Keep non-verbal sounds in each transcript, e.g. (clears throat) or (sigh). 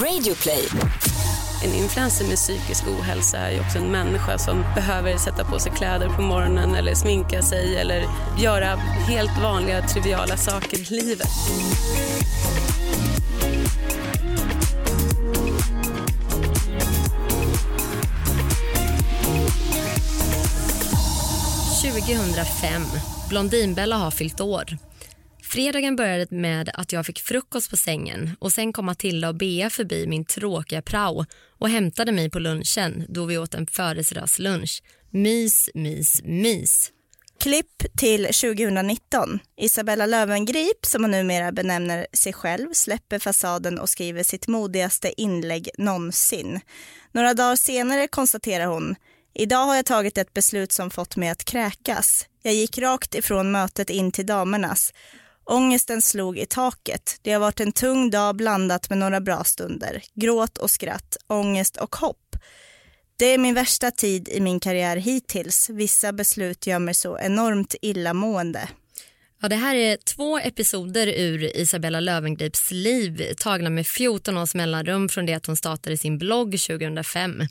Radioplay. En influencer med psykisk ohälsa är ju också en människa som behöver sätta på sig kläder på morgonen eller sminka sig eller göra helt vanliga triviala saker i livet. –2005. Blondinbella har fyllt år. Fredagen började med att jag fick frukost på sängen och sen kom Matilda och Bea förbi min tråkiga prao och hämtade mig på lunchen då vi åt en födelsedagslunch. Mys, mys, mys. Klipp till 2019. Isabella Löwengrip, som hon numera benämner sig själv, släpper fasaden och skriver sitt modigaste inlägg någonsin. Några dagar senare konstaterar hon Idag har jag tagit ett beslut som fått mig att kräkas. Jag gick rakt ifrån mötet in till damernas. Ångesten slog i taket. Det har varit en tung dag blandat med några bra stunder. Gråt och skratt, ångest och hopp. Det är min värsta tid i min karriär hittills. Vissa beslut gör mig så enormt illamående. Ja, det här är två episoder ur Isabella Lövengrips liv tagna med 14 års mellanrum från det att hon startade sin blogg 2005.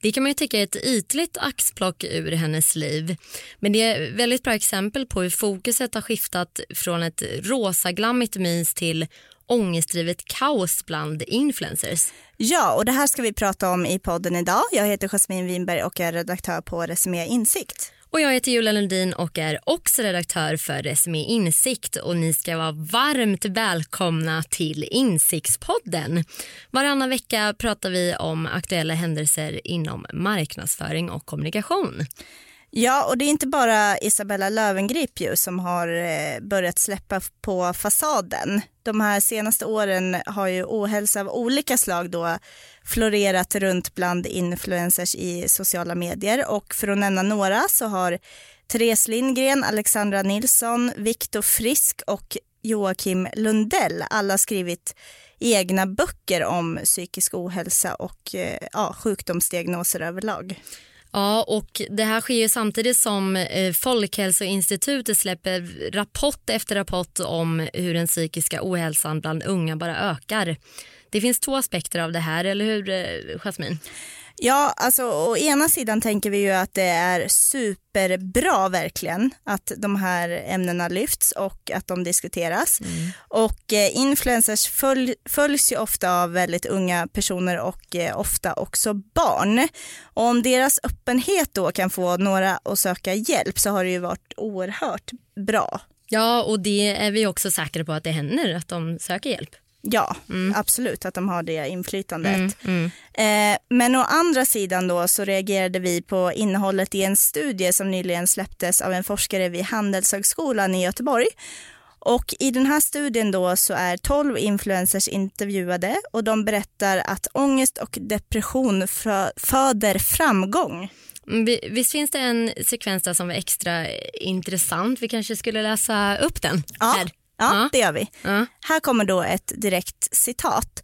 Det kan man ju tycka är ett ytligt axplock ur hennes liv. Men det är ett väldigt bra exempel på hur fokuset har skiftat från ett rosaglammigt mys till ångestdrivet kaos bland influencers. Ja, och det här ska vi prata om i podden idag. Jag heter Jasmine Winberg och är redaktör på Resumé Insikt. Och jag heter Julia Lundin och är också redaktör för Resumé Insikt och ni ska vara varmt välkomna till Insiktspodden. Varannan vecka pratar vi om aktuella händelser inom marknadsföring och kommunikation. Ja, och det är inte bara Isabella Löwengrip ju som har eh, börjat släppa på fasaden. De här senaste åren har ju ohälsa av olika slag då florerat runt bland influencers i sociala medier och för att nämna några så har Therese Lindgren, Alexandra Nilsson, Viktor Frisk och Joakim Lundell alla skrivit egna böcker om psykisk ohälsa och eh, ja, sjukdomsdiagnoser överlag. Ja, och det här sker ju samtidigt som eh, Folkhälsoinstitutet släpper rapport efter rapport om hur den psykiska ohälsan bland unga bara ökar. Det finns två aspekter av det här, eller hur eh, Jasmin? Ja, alltså å ena sidan tänker vi ju att det är superbra verkligen att de här ämnena lyfts och att de diskuteras. Mm. Och eh, influencers följ, följs ju ofta av väldigt unga personer och eh, ofta också barn. Och om deras öppenhet då kan få några att söka hjälp så har det ju varit oerhört bra. Ja, och det är vi också säkra på att det händer, att de söker hjälp. Ja, mm. absolut att de har det inflytandet. Mm, mm. Eh, men å andra sidan då så reagerade vi på innehållet i en studie som nyligen släpptes av en forskare vid Handelshögskolan i Göteborg. Och i den här studien då så är 12 influencers intervjuade och de berättar att ångest och depression föder framgång. Mm, visst finns det en sekvens där som var extra intressant? Vi kanske skulle läsa upp den ja. här. Ja, det gör vi. Ja. Här kommer då ett direkt citat.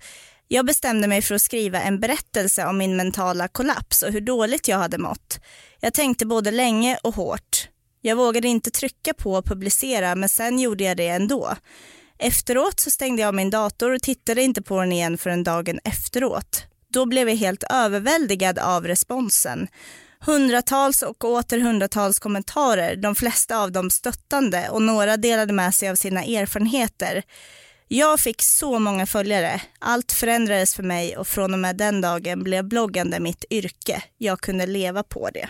Jag bestämde mig för att skriva en berättelse om min mentala kollaps och hur dåligt jag hade mått. Jag tänkte både länge och hårt. Jag vågade inte trycka på och publicera men sen gjorde jag det ändå. Efteråt så stängde jag min dator och tittade inte på den igen förrän dagen efteråt. Då blev jag helt överväldigad av responsen. Hundratals och åter hundratals kommentarer, de flesta av dem stöttande och några delade med sig av sina erfarenheter. Jag fick så många följare. Allt förändrades för mig och från och med den dagen blev bloggande mitt yrke. Jag kunde leva på det.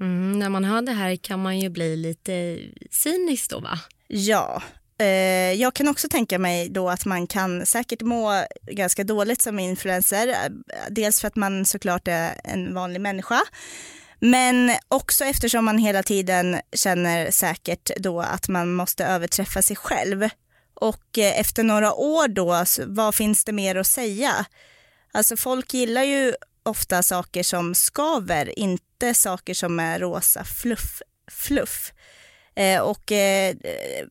Mm, när man hör det här kan man ju bli lite cynisk då va? Ja, eh, jag kan också tänka mig då att man kan säkert må ganska dåligt som influencer. Dels för att man såklart är en vanlig människa. Men också eftersom man hela tiden känner säkert då att man måste överträffa sig själv. Och eh, efter några år då, vad finns det mer att säga? Alltså folk gillar ju ofta saker som skaver, inte saker som är rosa fluff. fluff. Eh, och eh,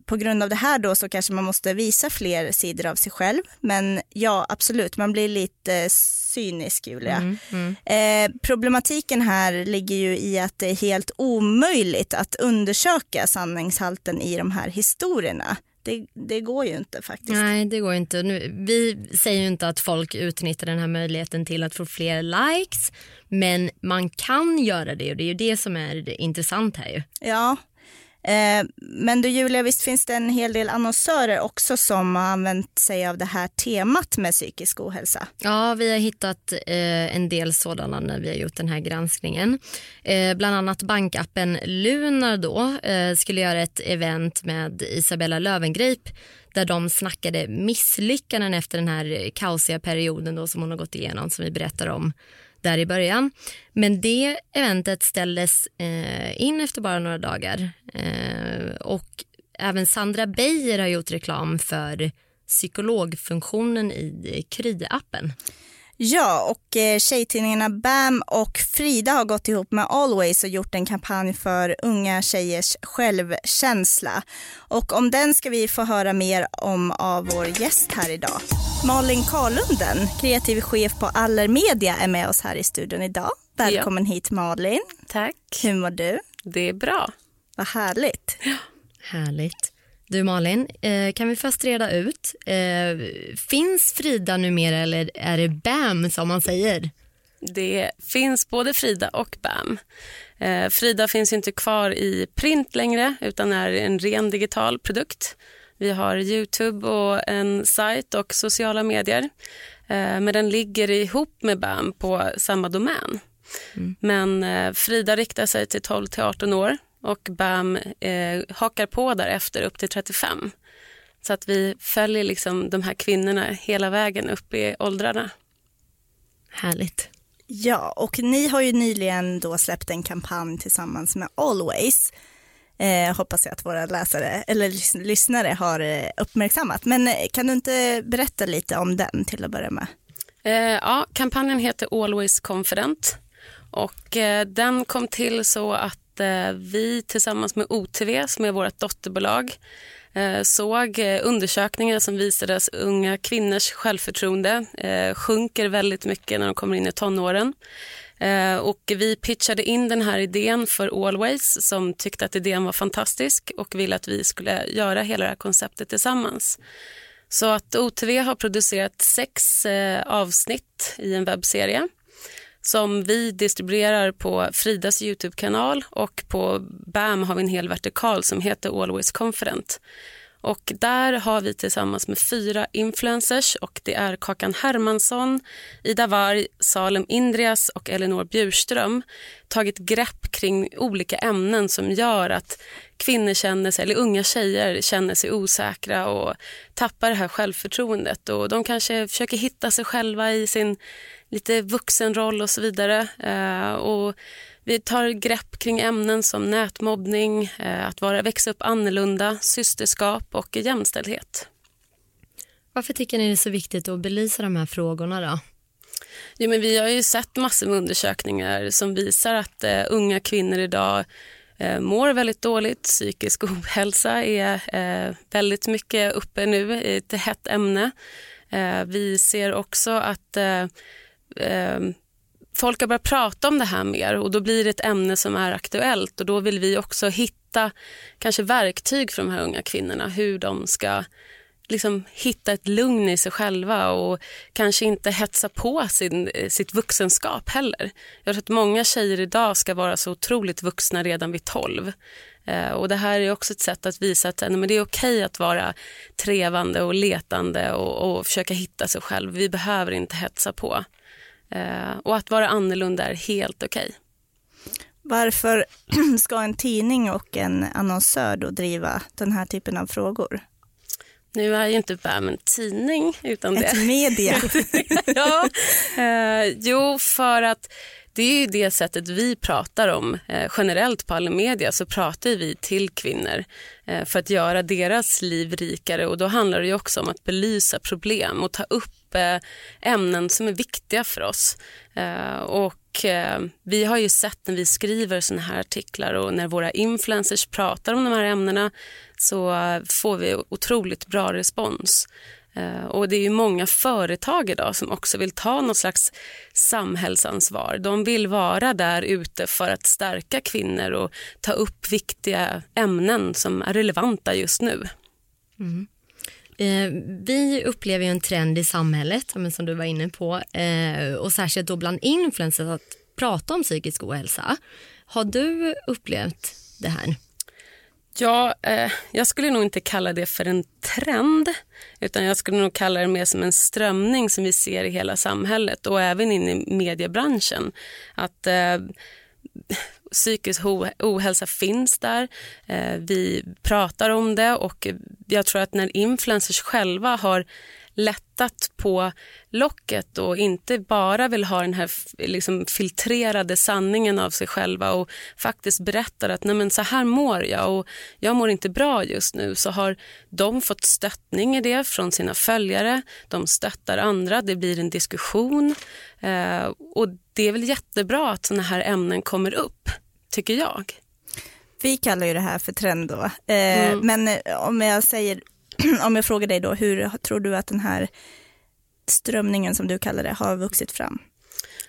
på grund av det här då så kanske man måste visa fler sidor av sig själv. Men ja, absolut, man blir lite cynisk Julia. Mm, mm. Eh, problematiken här ligger ju i att det är helt omöjligt att undersöka sanningshalten i de här historierna. det, det går ju inte faktiskt. Nej, det går inte. Nu, vi säger ju inte att folk utnyttjar den här möjligheten till att få fler likes, men man kan göra det och det är ju det som är intressant här ju. Ja, Eh, men du Julia, visst finns det en hel del annonsörer också som har använt sig av det här temat med psykisk ohälsa? Ja, vi har hittat eh, en del sådana när vi har gjort den här granskningen. Eh, bland annat bankappen Lunar då skulle göra ett event med Isabella Lövengrip där de snackade misslyckanden efter den här kaosiga perioden då som hon har gått igenom som vi berättar om där i början. Men det eventet ställdes eh, in efter bara några dagar. Eh, och även Sandra Beijer har gjort reklam för psykologfunktionen i Kry-appen. Ja, och eh, tjejtidningarna BAM och Frida har gått ihop med Always och gjort en kampanj för unga tjejers självkänsla. Och om den ska vi få höra mer om av vår gäst här idag. Malin Karlunden, kreativ chef på Allermedia är med oss här i studion idag. Välkommen ja. hit Malin. Tack. Hur mår du? Det är bra. Vad härligt. Ja. Härligt. Du Malin, eh, kan vi först reda ut, eh, finns Frida numera eller är det BAM som man säger? Det finns både Frida och BAM. Eh, Frida finns inte kvar i print längre utan är en ren digital produkt. Vi har Youtube och en sajt och sociala medier. Men den ligger ihop med BAM på samma domän. Mm. Men Frida riktar sig till 12 till 18 år och BAM eh, hakar på därefter upp till 35. Så att vi följer liksom de här kvinnorna hela vägen upp i åldrarna. Härligt. Ja, och ni har ju nyligen då släppt en kampanj tillsammans med Always. Eh, hoppas jag att våra läsare eller lyssnare har eh, uppmärksammat. Men eh, kan du inte berätta lite om den till att börja med? Eh, ja, kampanjen heter Always Confident och eh, den kom till så att Eh, vi tillsammans med OTV, som är vårt dotterbolag, eh, såg eh, undersökningar som visade att unga kvinnors självförtroende sjunker väldigt mycket när de kommer in i tonåren. Eh, och vi pitchade in den här idén för Always som tyckte att idén var fantastisk och ville att vi skulle göra hela det här konceptet tillsammans. Så att OTV har producerat sex eh, avsnitt i en webbserie som vi distribuerar på Fridas Youtube-kanal och på BAM har vi en hel vertikal som heter Always Confident. Och där har vi tillsammans med fyra influencers och det är Kakan Hermansson, Ida Warg, Salem Indrias och Elinor Bjurström tagit grepp kring olika ämnen som gör att kvinnor känner sig, eller unga tjejer känner sig osäkra och tappar det här självförtroendet. Och de kanske försöker hitta sig själva i sin lite vuxenroll och så vidare. Eh, och vi tar grepp kring ämnen som nätmobbning, eh, att vara, växa upp annorlunda, systerskap och jämställdhet. Varför tycker ni det är så viktigt att belysa de här frågorna? då? Jo, men vi har ju sett massor med undersökningar som visar att eh, unga kvinnor idag eh, mår väldigt dåligt. Psykisk ohälsa är eh, väldigt mycket uppe nu, ett hett ämne. Eh, vi ser också att eh, folk har börjat prata om det här mer och då blir det ett ämne som är aktuellt och då vill vi också hitta kanske verktyg för de här unga kvinnorna hur de ska liksom hitta ett lugn i sig själva och kanske inte hetsa på sin, eh, sitt vuxenskap heller. Jag tror att många tjejer idag ska vara så otroligt vuxna redan vid 12. Eh, och det här är också ett sätt att visa att men det är okej att vara trevande och letande och, och försöka hitta sig själv. Vi behöver inte hetsa på. Eh, och att vara annorlunda är helt okej. Okay. Varför (clears throat) ska en tidning och en annonsör då driva den här typen av frågor? Nu är ju inte BAM en tidning. utan Ett det. media. (laughs) ja, eh, jo, för att det är ju det sättet vi pratar om. Eh, generellt på alla media så pratar vi till kvinnor eh, för att göra deras liv rikare och då handlar det också om att belysa problem och ta upp Eh, ämnen som är viktiga för oss. Eh, och eh, vi har ju sett när vi skriver såna här artiklar och när våra influencers pratar om de här ämnena så får vi otroligt bra respons. Och det är ju många företag idag som också vill ta något slags samhällsansvar. De vill vara där ute för att stärka kvinnor och ta upp viktiga ämnen som är relevanta just nu. Mm. Eh, vi upplever ju en trend i samhället, som du var inne på, eh, och särskilt då bland influencers att prata om psykisk ohälsa. Har du upplevt det här? Ja, eh, jag skulle nog inte kalla det för en trend utan jag skulle nog kalla det mer som en strömning som vi ser i hela samhället och även in i mediebranschen. Att eh, psykisk ohälsa finns där. Eh, vi pratar om det och jag tror att när influencers själva har lättat på locket och inte bara vill ha den här liksom, filtrerade sanningen av sig själva och faktiskt berättar att Nej, men så här mår jag och jag mår inte bra just nu så har de fått stöttning i det från sina följare. De stöttar andra, det blir en diskussion eh, och det är väl jättebra att såna här ämnen kommer upp, tycker jag. Vi kallar ju det här för trend då. Eh, mm. Men eh, om jag säger (clears throat) om jag frågar dig då, hur tror du att den här strömningen som du kallar det har vuxit fram?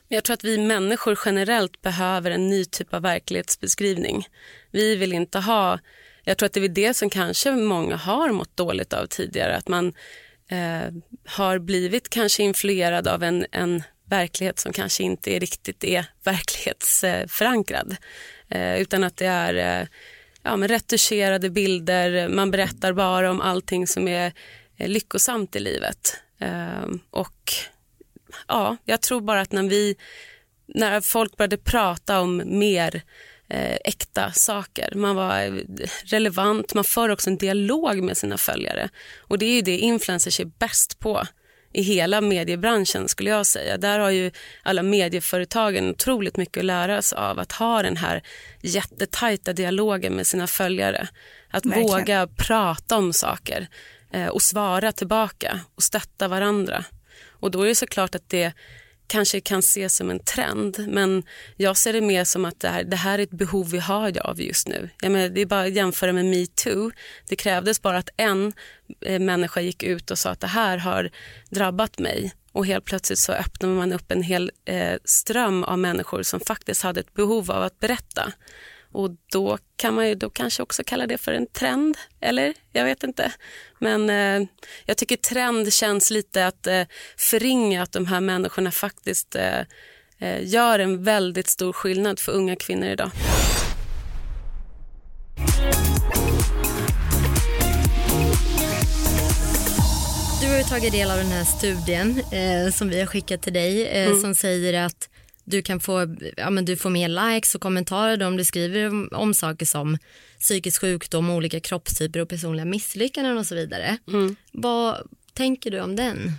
Jag tror att vi människor generellt behöver en ny typ av verklighetsbeskrivning. Vi vill inte ha, jag tror att det är det som kanske många har mått dåligt av tidigare, att man eh, har blivit kanske influerad av en, en verklighet som kanske inte är riktigt är verklighetsförankrad. Eh, utan att det är eh, ja, men retuscherade bilder, man berättar bara om allting som är eh, lyckosamt i livet. Ehm, och ja, jag tror bara att när vi, när folk började prata om mer äkta saker, man var relevant, man för också en dialog med sina följare och det är ju det influencers är bäst på i hela mediebranschen skulle jag säga. Där har ju alla medieföretagen otroligt mycket att lära sig av att ha den här jättetajta dialogen med sina följare. Att Verkligen. våga prata om saker eh, och svara tillbaka och stötta varandra. Och då är det såklart att det kanske kan ses som en trend men jag ser det mer som att det här, det här är ett behov vi har av just nu. Jag menar, det är bara att jämföra med metoo. Det krävdes bara att en eh, människa gick ut och sa att det här har drabbat mig och helt plötsligt så öppnar man upp en hel eh, ström av människor som faktiskt hade ett behov av att berätta. Och då kan man ju då kanske också kalla det för en trend, eller? Jag vet inte. Men eh, jag tycker trend känns lite att eh, förringa att de här människorna faktiskt eh, eh, gör en väldigt stor skillnad för unga kvinnor idag. Du har tagit del av den här studien eh, som vi har skickat till dig eh, mm. som säger att du kan få, ja, men du får mer likes och kommentarer om du skriver om, saker som psykisk sjukdom, olika kroppstyper och personliga misslyckanden och så vidare. Mm. Vad tänker du om den?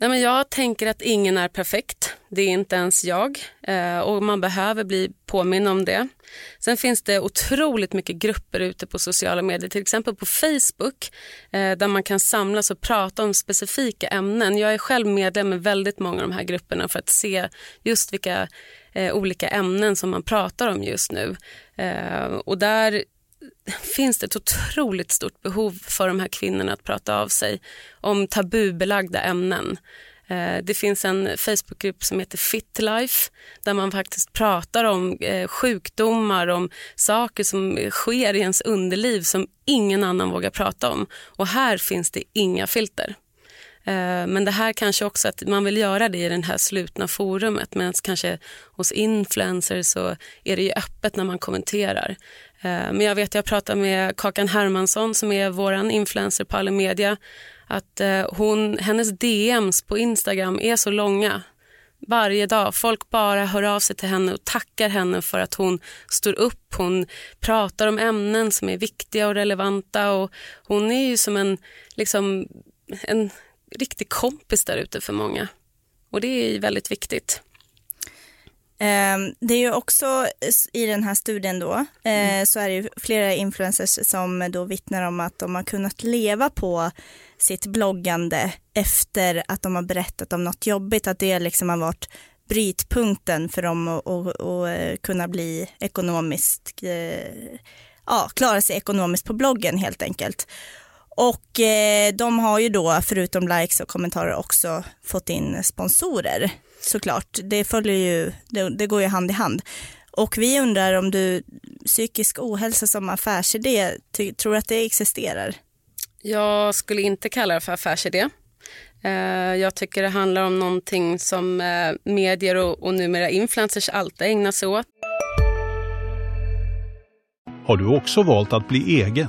Nej, men jag tänker att ingen är perfekt. Det är inte ens jag eh, och man behöver bli påminn om det. Sen finns det otroligt mycket grupper ute på sociala medier, till exempel på Facebook eh, där man kan samlas och prata om specifika ämnen. Jag är själv medlem i väldigt många av de här grupperna för att se just vilka eh, olika ämnen som man pratar om just nu. Eh, och där finns det ett otroligt stort behov för de här kvinnorna att prata av sig om tabubelagda ämnen. Eh, det finns en Facebookgrupp som heter Fitlife där man faktiskt pratar om eh, sjukdomar, om saker som sker i ens underliv som ingen annan vågar prata om. Och här finns det inga filter. Eh, men det här kanske också att man vill göra det i det här slutna forumet medan kanske hos influencers så är det ju öppet när man kommenterar. Eh, men jag vet, jag pratade med Kakan Hermansson som är vår influencer på alla media att eh, hon, hennes DMs på Instagram är så långa varje dag. Folk bara hör av sig till henne och tackar henne för att hon står upp. Hon pratar om ämnen som är viktiga och relevanta och hon är ju som en, liksom, en riktig kompis där ute för många. Och det är väldigt viktigt. Ehm, det är ju också i den här studien då, eh, mm. så är det ju flera influencers som då vittnar om att de har kunnat leva på sitt bloggande efter att de har berättat om något jobbigt, att det liksom har varit brytpunkten för dem att, att, att eh, kunna bli ekonomiskt, eh, ja, klara sig ekonomiskt på bloggen helt enkelt. Och eh, de har ju då, förutom likes och kommentarer, också fått in sponsorer såklart. Det följer ju, det, det går ju hand i hand. Och vi undrar om du, psykisk ohälsa som affärsidé, tror att det existerar? Jag skulle inte kalla det för affärsidé. Eh, jag tycker det handlar om någonting som eh, medier och, och numera influencers alltid ägnar sig åt. Har du också valt att bli egen?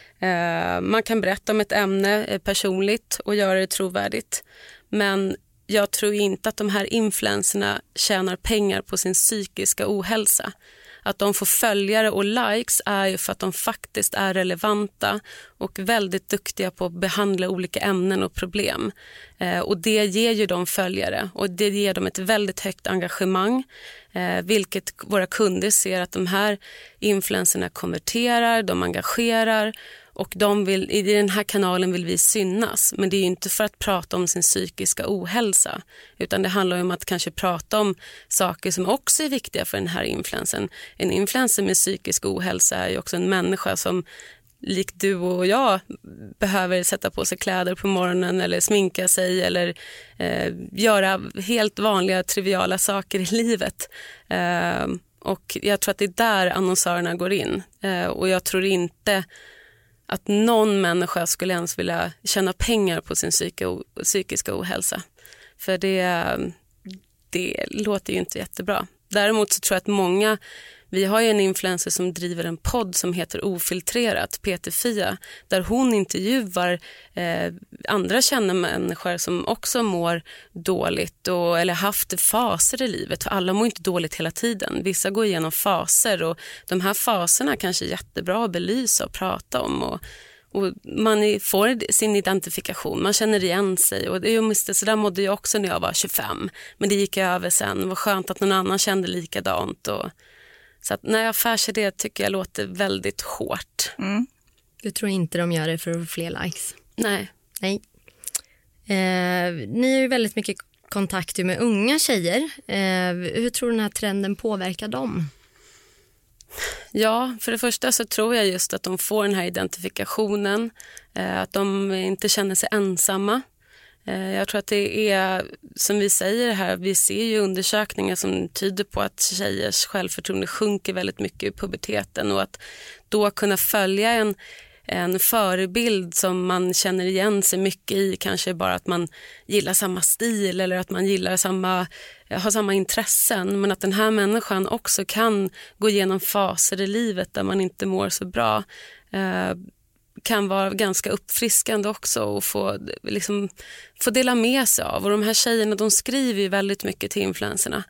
Eh, man kan berätta om ett ämne eh, personligt och göra det trovärdigt. Men jag tror inte att de här influenserna tjänar pengar på sin psykiska ohälsa. Att de får följare och likes är ju för att de faktiskt är relevanta och väldigt duktiga på att behandla olika ämnen och problem. Eh, och Det ger ju dem följare och det ger dem ett väldigt högt engagemang eh, vilket våra kunder ser att de här influenserna konverterar, de engagerar och de vill, i den här kanalen vill vi synas. Men det är inte för att prata om sin psykiska ohälsa utan det handlar om att kanske prata om saker som också är viktiga för den här influensen. En influencer med psykisk ohälsa är ju också en människa som likt du och jag behöver sätta på sig kläder på morgonen eller sminka sig eller eh, göra helt vanliga triviala saker i livet. Eh, och Jag tror att det är där annonsörerna går in eh, och jag tror inte att någon människa skulle ens vilja tjäna pengar på sin psykiska ohälsa. För det, det låter ju inte jättebra. Däremot så tror jag att många vi har en influencer som driver en podd som heter Ofiltrerat, Peter Fia, där hon intervjuar eh, andra kända människor som också mår dåligt och, eller haft faser i livet. För alla mår inte dåligt hela tiden. Vissa går igenom faser och de här faserna kanske är jättebra att belysa och prata om. Och, och man får sin identifikation, man känner igen sig. Och det, just så där mådde jag också när jag var 25, men det gick över sen. Det var skönt att någon annan kände likadant. Och, så att, nej, affärsidé tycker jag låter väldigt hårt. Mm. Du tror inte de gör det för att få fler likes? Nej. Nej. Eh, ni har ju väldigt mycket kontakt med unga tjejer. Eh, hur tror du den här trenden påverkar dem? Ja, för det första så tror jag just att de får den här identifikationen, eh, att de inte känner sig ensamma. Eh, jag tror att det är, som vi säger här, vi ser ju undersökningar som tyder på att tjejers självförtroende sjunker väldigt mycket i puberteten och att då kunna följa en, en förebild som man känner igen sig mycket i, kanske bara att man gillar samma stil eller att man gillar samma, har samma intressen, men att den här människan också kan gå igenom faser i livet där man inte mår så bra. Eh, kan vara ganska uppfriskande också och få, liksom, få dela med sig av. Och de här tjejerna de skriver ju väldigt mycket till influenserna.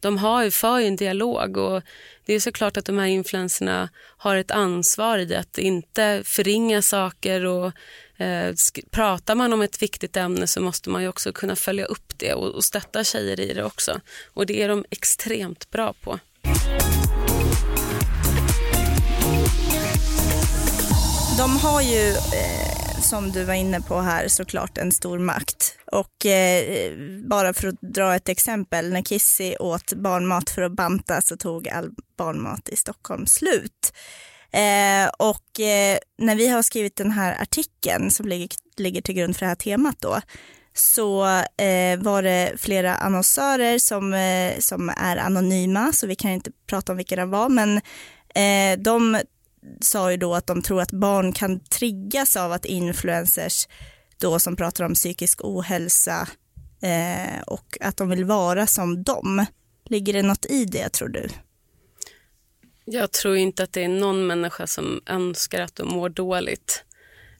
De har ju, för en dialog och det är såklart att de här influenserna har ett ansvar i att inte förringa saker och eh, pratar man om ett viktigt ämne så måste man ju också kunna följa upp det och, och stötta tjejer i det också. Och det är de extremt bra på. De har ju, eh, som du var inne på här, såklart en stor makt. Och eh, bara för att dra ett exempel, när Kissy åt barnmat för att banta så tog all barnmat i Stockholm slut. Eh, och eh, när vi har skrivit den här artikeln som ligger, ligger till grund för det här temat då, så eh, var det flera annonsörer som, eh, som är anonyma, så vi kan inte prata om vilka det var, men eh, de sa ju då att de tror att barn kan triggas av att influencers då som pratar om psykisk ohälsa eh, och att de vill vara som dem. Ligger det något i det tror du? Jag tror inte att det är någon människa som önskar att de mår dåligt.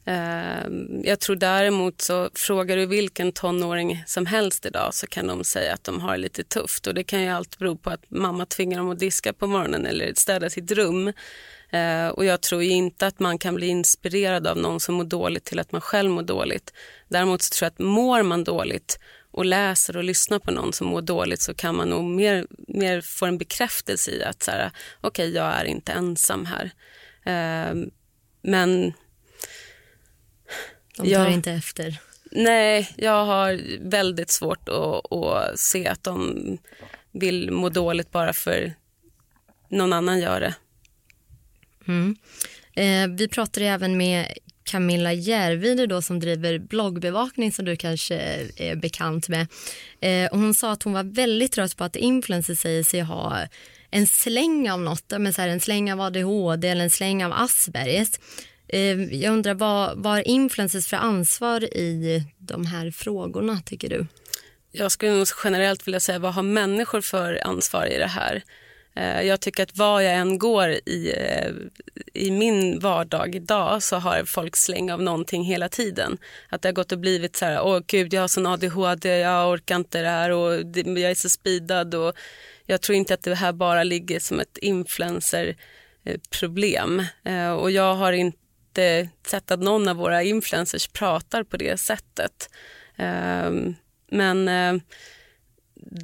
Eh, jag tror däremot så frågar du vilken tonåring som helst idag så kan de säga att de har det lite tufft och det kan ju allt bero på att mamma tvingar dem att diska på morgonen eller städa sitt rum. Eh, och jag tror inte att man kan bli inspirerad av någon som mår dåligt till att man själv mår dåligt. Däremot så tror jag att mår man dåligt och läser och lyssnar på någon som mår dåligt så kan man nog mer, mer få en bekräftelse i att så här, okej, okay, jag är inte ensam här. Eh, men... De tar jag, inte efter. Nej, jag har väldigt svårt att, att se att de vill må dåligt bara för någon annan gör det. Mm. Eh, vi pratade även med Camilla Järvide då, som driver bloggbevakning som du kanske är bekant med. Eh, och hon sa att hon var väldigt trött på att influencers säger sig ha en släng av något, men så här, en släng av ADHD eller en släng av Aspergers. Eh, jag undrar vad, har influencers för ansvar i de här frågorna tycker du? Jag skulle nog generellt vilja säga vad har människor för ansvar i det här? Eh, jag tycker att var jag än går i, eh, i min vardag idag så har folk släng av någonting hela tiden. Att det har gått och blivit så här, åh gud jag har sån ADHD, jag orkar inte det här och jag är så speedad och jag tror inte att det här bara ligger som ett influencerproblem. Eh, och jag har inte sett att någon av våra influencers pratar på det sättet. Ehm, men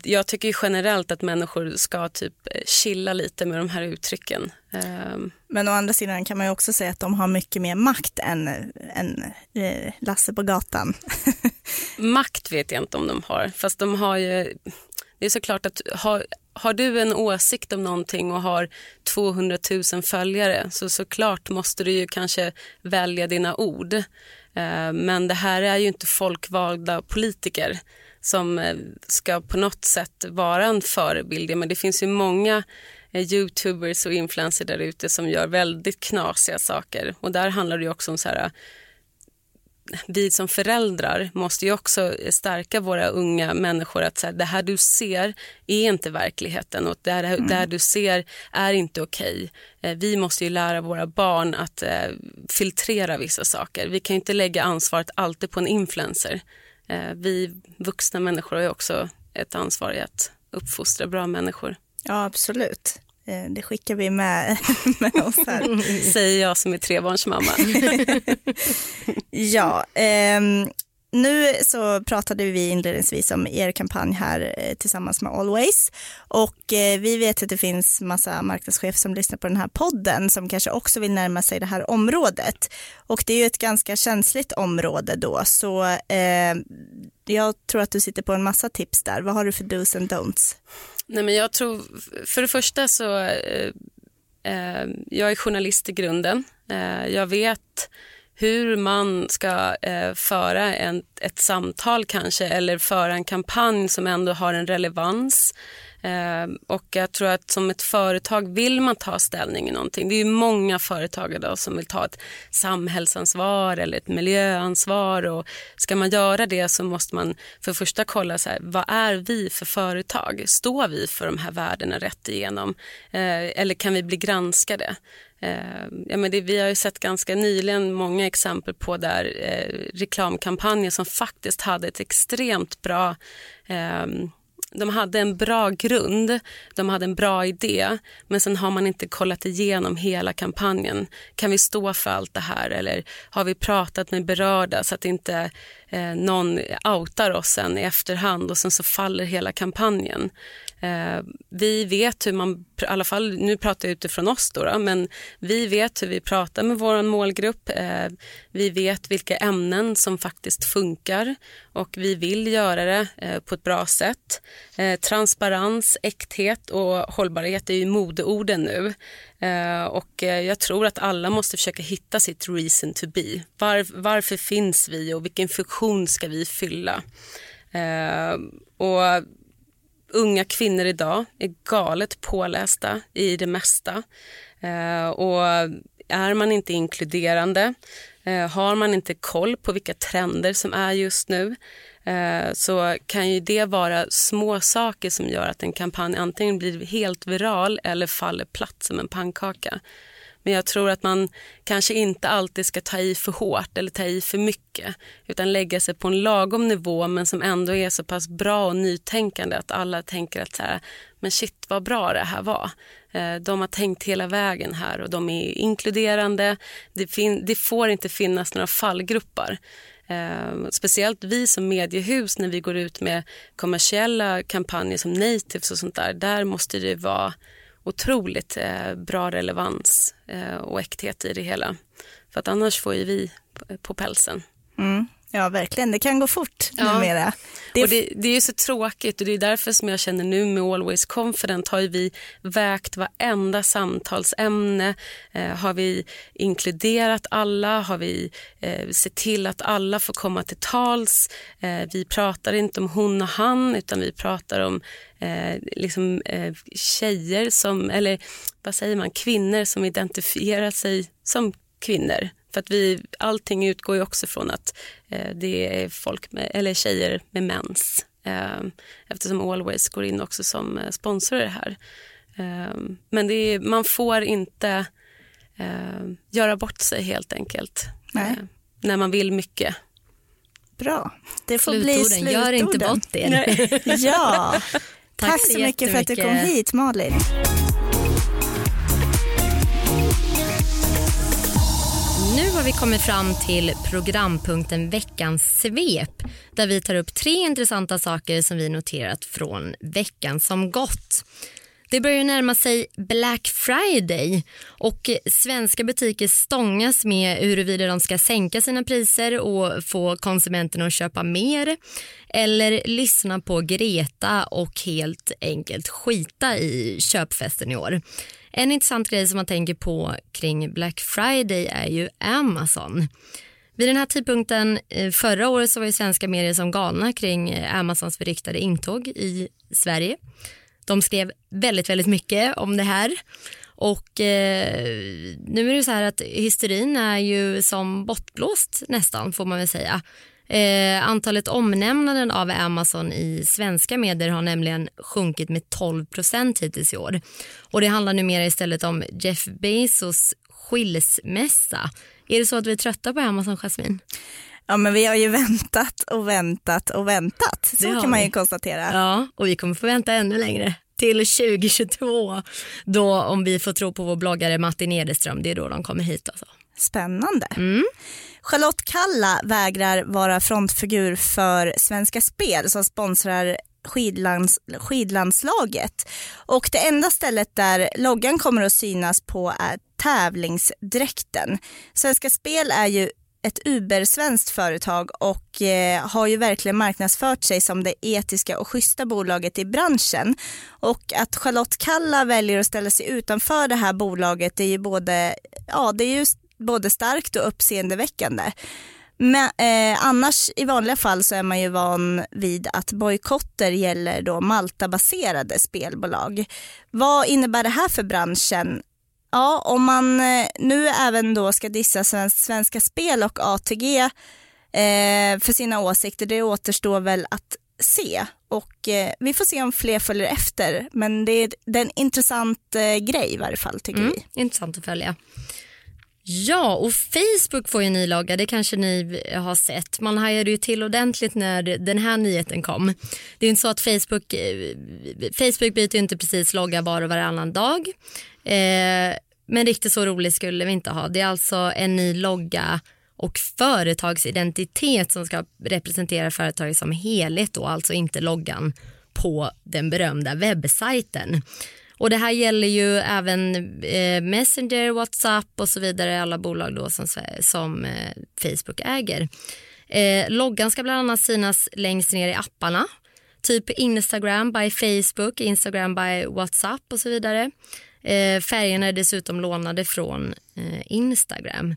jag tycker generellt att människor ska typ eh, chilla lite med de här uttrycken. Ehm. Men å andra sidan kan man ju också säga att de har mycket mer makt än, än eh, Lasse på gatan. (laughs) makt vet jag inte om de har, fast de har ju... Det är såklart att har, har du en åsikt om någonting och har 200 000 följare så såklart måste du ju kanske välja dina ord. Ehm, men det här är ju inte folkvalda politiker som eh, ska på något sätt vara en förebild. Men det finns ju många eh, youtubers och influencers där ute som gör väldigt knasiga saker. Och där handlar det också om så här vi som föräldrar måste ju också stärka våra unga människor att så här, det här du ser är inte verkligheten och det här, mm. det här du ser är inte okej. Okay. Eh, vi måste ju lära våra barn att eh, filtrera vissa saker. Vi kan inte lägga ansvaret alltid på en influencer. Eh, vi vuxna människor har ju också ett ansvar i att uppfostra bra människor. Ja, absolut. Eh, det skickar vi med, (laughs) med oss här. Säger jag som är trebarnsmamma. (laughs) ja, eh, nu så pratade vi inledningsvis om er kampanj här eh, tillsammans med Always och eh, vi vet att det finns massa marknadschefer som lyssnar på den här podden som kanske också vill närma sig det här området och det är ju ett ganska känsligt område då så eh, jag tror att du sitter på en massa tips där. Vad har du för dos and don'ts? Nej, men jag tror, för det första så, eh, eh, jag är journalist i grunden. Eh, jag vet hur man ska eh, föra en, ett samtal kanske eller föra en kampanj som ändå har en relevans. Ehm, och jag tror att som ett företag vill man ta ställning i någonting. Det är många företag idag som vill ta ett samhällsansvar eller ett miljöansvar och ska man göra det så måste man för första kolla så här, vad är vi för företag? Står vi för de här värdena rätt igenom? Eh, eller kan vi bli granskade? Ehm, ja, men det, vi har ju sett ganska nyligen många exempel på där eh, reklamkampanjer som faktiskt hade ett extremt bra eh, de hade en bra grund, de hade en bra idé men sen har man inte kollat igenom hela kampanjen. Kan vi stå för allt det här eller har vi pratat med berörda så att inte eh, någon outar oss sen i efterhand och sen så faller hela kampanjen. Eh, vi vet hur man, i alla fall nu pratar jag utifrån oss då, då men vi vet hur vi pratar med vår målgrupp. Eh, vi vet vilka ämnen som faktiskt funkar och vi vill göra det eh, på ett bra sätt. Eh, transparens, äkthet och hållbarhet är ju modeorden nu. Eh, och eh, jag tror att alla måste försöka hitta sitt reason to be. Var, varför finns vi och vilken funktion ska vi fylla? Eh, och unga kvinnor idag är galet pålästa i det mesta. Eh, och är man inte inkluderande, eh, har man inte koll på vilka trender som är just nu eh, så kan ju det vara små saker som gör att en kampanj antingen blir helt viral eller faller platt som en pannkaka. Men jag tror att man kanske inte alltid ska ta i för hårt eller ta i för mycket utan lägga sig på en lagom nivå men som ändå är så pass bra och nytänkande att alla tänker att så här, men shit vad bra det här var. Eh, de har tänkt hela vägen här och de är inkluderande. Det, det får inte finnas några fallgrupper. Eh, speciellt vi som mediehus när vi går ut med kommersiella kampanjer som natives och sånt där. Där måste det vara otroligt eh, bra relevans eh, och äkthet i det hela. För att annars får ju vi på pälsen. Mm. Ja, verkligen. Det kan gå fort Ja. numera. Det, Och det, det är ju så tråkigt och det är därför som jag känner nu med Always Confident har vi vägt varenda samtalsämne. Eh, har vi inkluderat alla? Har vi eh, sett till att alla får komma till tals? Eh, vi pratar inte om hon och han utan vi pratar om eh, liksom, eh, tjejer som, eller vad säger man, kvinnor som identifierar sig som kvinnor. För att vi, allting utgår ju också från att eh, det är folk med, eller tjejer med mens. Eh, eftersom Always går in också som eh, sponsor i det här. Eh, men det är, man får inte eh, göra bort sig helt enkelt. Nej. Eh, när man vill mycket. bra. Det får bli Slutorden, slutorden. gör inte bort er. Ja, (laughs) Tack tack, så så mycket för att du kom hit Malin. Nu har vi kommit fram till programpunkten Veckans svep där vi tar upp tre intressanta saker som vi noterat från veckan som gått. Det börjar ju närma sig Black Friday och svenska butiker stångas med huruvida de ska sänka sina priser och få konsumenterna att köpa mer eller lyssna på Greta och helt enkelt skita i köpfesten i år. En intressant grej som man tänker på kring Black Friday är ju Amazon. Vid den här tidpunkten eh, förra året så var ju svenska medier som galna kring eh, Amazons beryktade intåg i Sverige. De skrev väldigt, väldigt mycket om det här. Och eh, nu är det så här att hysterin är ju som bortblåst nästan får man väl säga. Eh, antalet omnämnanden av Amazon i svenska medier har nämligen sjunkit med 12 procent hittills i år. Och det handlar numera istället om Jeff Bezos skilsmässa. Är det så att vi är trötta på Amazon, Jasmine? Ja, men vi har ju väntat och väntat och väntat. Så kan man ju vi. konstatera. Ja, och vi kommer få vänta ännu längre. Till 2022, då om vi får tro på vår bloggare Martin Edeström, det är då de kommer hit alltså. Spännande. Mm. Charlotte Kalla vägrar vara frontfigur för Svenska Spel som sponsrar skidlands, skidlandslaget. Och det enda stället där loggan kommer att synas på är tävlingsdräkten. Svenska Spel är ju ett Uber-svenskt företag och eh, har ju verkligen marknadsfört sig som det etiska och schyssta bolaget i branschen. Och att Charlotte Kalla väljer att ställa sig utanför det här bolaget är ju både, ja, det är ju både starkt och uppseendeväckande. Men eh, annars i vanliga fall så är man ju van vid att bojkotter gäller då Malta-baserade spelbolag. Vad innebär det här för branschen? Ja, om man eh, nu även då ska dissa Svensk, Svenska Spel och ATG eh, för sina åsikter, det återstår väl att se. Och eh, vi får se om fler följer efter, men det är, det är en intressant eh, grej i varje fall tycker Mm, vi. intressant att följa. Ja, och Facebook får ju en ny logga, det kanske ni har sett. Man hajade ju till ordentligt när den här nyheten kom. Det är inte så att Facebook, eh, Facebook byter ju inte precis logga var och varannan dag. Eh, men riktigt så roligt skulle vi inte ha. Det är alltså en ny logga och företagsidentitet som ska representera företaget som helhet då, alltså inte loggan på den berömda webbsajten. Och det här gäller ju även eh, Messenger, WhatsApp och så vidare, alla bolag då som, som eh, Facebook äger. Eh, loggan ska bland annat synas längst ner i apparna, typ Instagram by Facebook, Instagram by WhatsApp och så vidare. Eh, färgerna är dessutom lånade från eh, Instagram.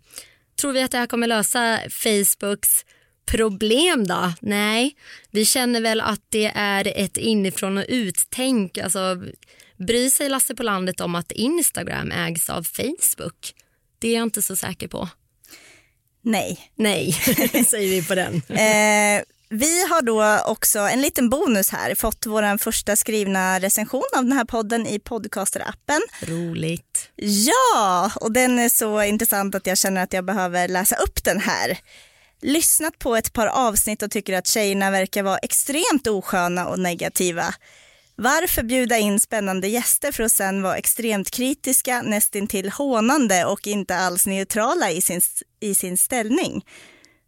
Tror vi att det här kommer lösa Facebooks problem då? Nej, vi känner väl att det är ett inifrån och uttänk. Alltså, bryr sig Lasse på landet om att Instagram ägs av Facebook? Det är jag inte så säker på. Nej. Nej, (laughs) säger vi på den. Eh, vi har då också en liten bonus här, fått vår första skrivna recension av den här podden i podcasterappen. Roligt. Ja, och den är så intressant att jag känner att jag behöver läsa upp den här. Lyssnat på ett par avsnitt och tycker att tjejerna verkar vara extremt osköna och negativa. Varför bjuda in spännande gäster för att sen vara extremt kritiska, nästintill hånande och inte alls neutrala i sin, i sin ställning?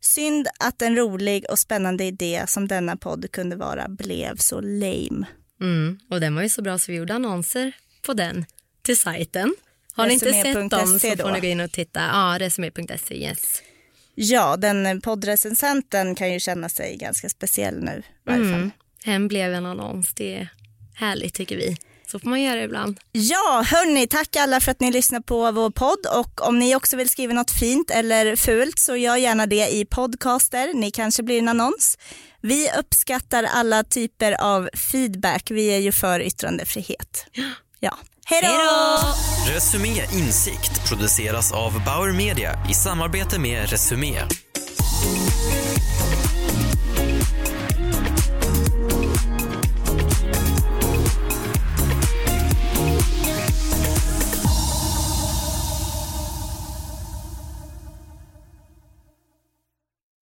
Synd att en rolig och spännande idé som denna podd kunde vara blev så lame. Mm, och den var ju så bra så vi gjorde annonser på den till sajten. Har ni inte sett dem så Resumé.se får ni gå in och titta. Ja, resumé.se, yes. Ja, den poddrecensenten kan ju känna sig ganska speciell nu. I. Mm. Hem blev en annons. Det är härligt tycker vi. Så får man göra ibland. Ja, hörni, tack alla för att ni lyssnar på vår podd och om ni också vill skriva något fint eller fult så gör gärna det i podcaster. Ni kanske blir en annons. Vi uppskattar alla typer av feedback. Vi är ju för yttrandefrihet. Ja, hej då! Resumé Insikt produceras av Bauer Media i samarbete med Resumé.